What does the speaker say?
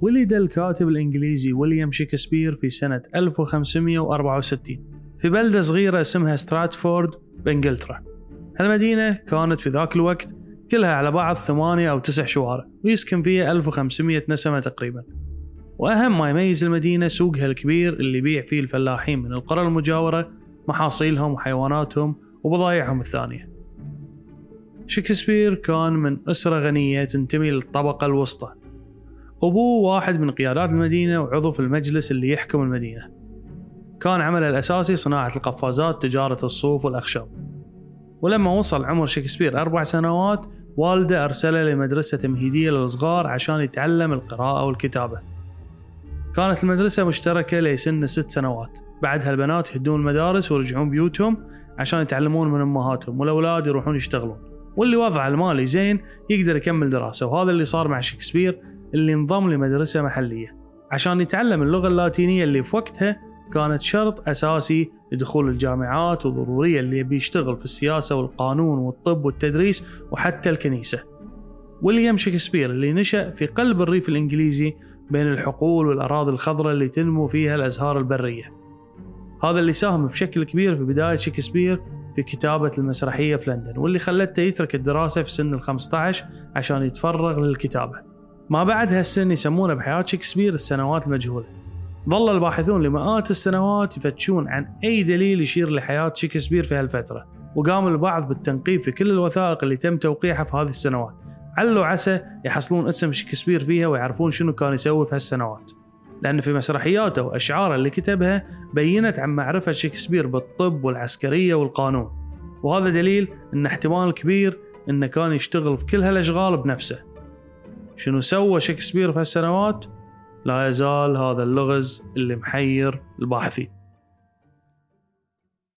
ولد الكاتب الإنجليزي ويليام شكسبير في سنة 1564 في بلدة صغيرة اسمها ستراتفورد بإنجلترا. هالمدينة كانت في ذاك الوقت كلها على بعض ثمانية أو تسع شوارع ويسكن فيها 1500 نسمة تقريبا. وأهم ما يميز المدينة سوقها الكبير اللي يبيع فيه الفلاحين من القرى المجاورة محاصيلهم وحيواناتهم وبضايعهم الثانية. شكسبير كان من أسرة غنية تنتمي للطبقة الوسطى. أبوه واحد من قيادات المدينة وعضو في المجلس اللي يحكم المدينة. كان عمله الأساسي صناعة القفازات تجارة الصوف والأخشاب ولما وصل عمر شكسبير أربع سنوات والده أرسله لمدرسة تمهيدية للصغار عشان يتعلم القراءة والكتابة. كانت المدرسة مشتركة لسن ست سنوات. بعدها البنات يهدون المدارس ويرجعون بيوتهم عشان يتعلمون من أمهاتهم والأولاد يروحون يشتغلون. واللي وضعه المالي زين يقدر يكمل دراسة وهذا اللي صار مع شكسبير اللي انضم لمدرسة محلية. عشان يتعلم اللغة اللاتينية اللي في وقتها كانت شرط أساسي لدخول الجامعات وضرورية اللي يبي يشتغل في السياسة والقانون والطب والتدريس وحتى الكنيسة. ويليام شكسبير اللي نشأ في قلب الريف الإنجليزي بين الحقول والأراضي الخضراء اللي تنمو فيها الأزهار البرية. هذا اللي ساهم بشكل كبير في بداية شكسبير في كتابة المسرحية في لندن واللي خلته يترك الدراسة في سن ال 15 عشان يتفرغ للكتابة. ما بعد هالسن يسمونه بحياة شكسبير السنوات المجهولة. ظل الباحثون لمئات السنوات يفتشون عن أي دليل يشير لحياة شكسبير في هالفترة وقام البعض بالتنقيب في كل الوثائق اللي تم توقيعها في هذه السنوات. علوا عسى يحصلون اسم شكسبير فيها ويعرفون شنو كان يسوي في هالسنوات. لأن في مسرحياته وأشعاره اللي كتبها بينت عن معرفة شكسبير بالطب والعسكرية والقانون. وهذا دليل أن احتمال كبير أنه كان يشتغل بكل هالأشغال بنفسه. شنو سوى شكسبير في هالسنوات؟ لا يزال هذا اللغز اللي محير الباحثين.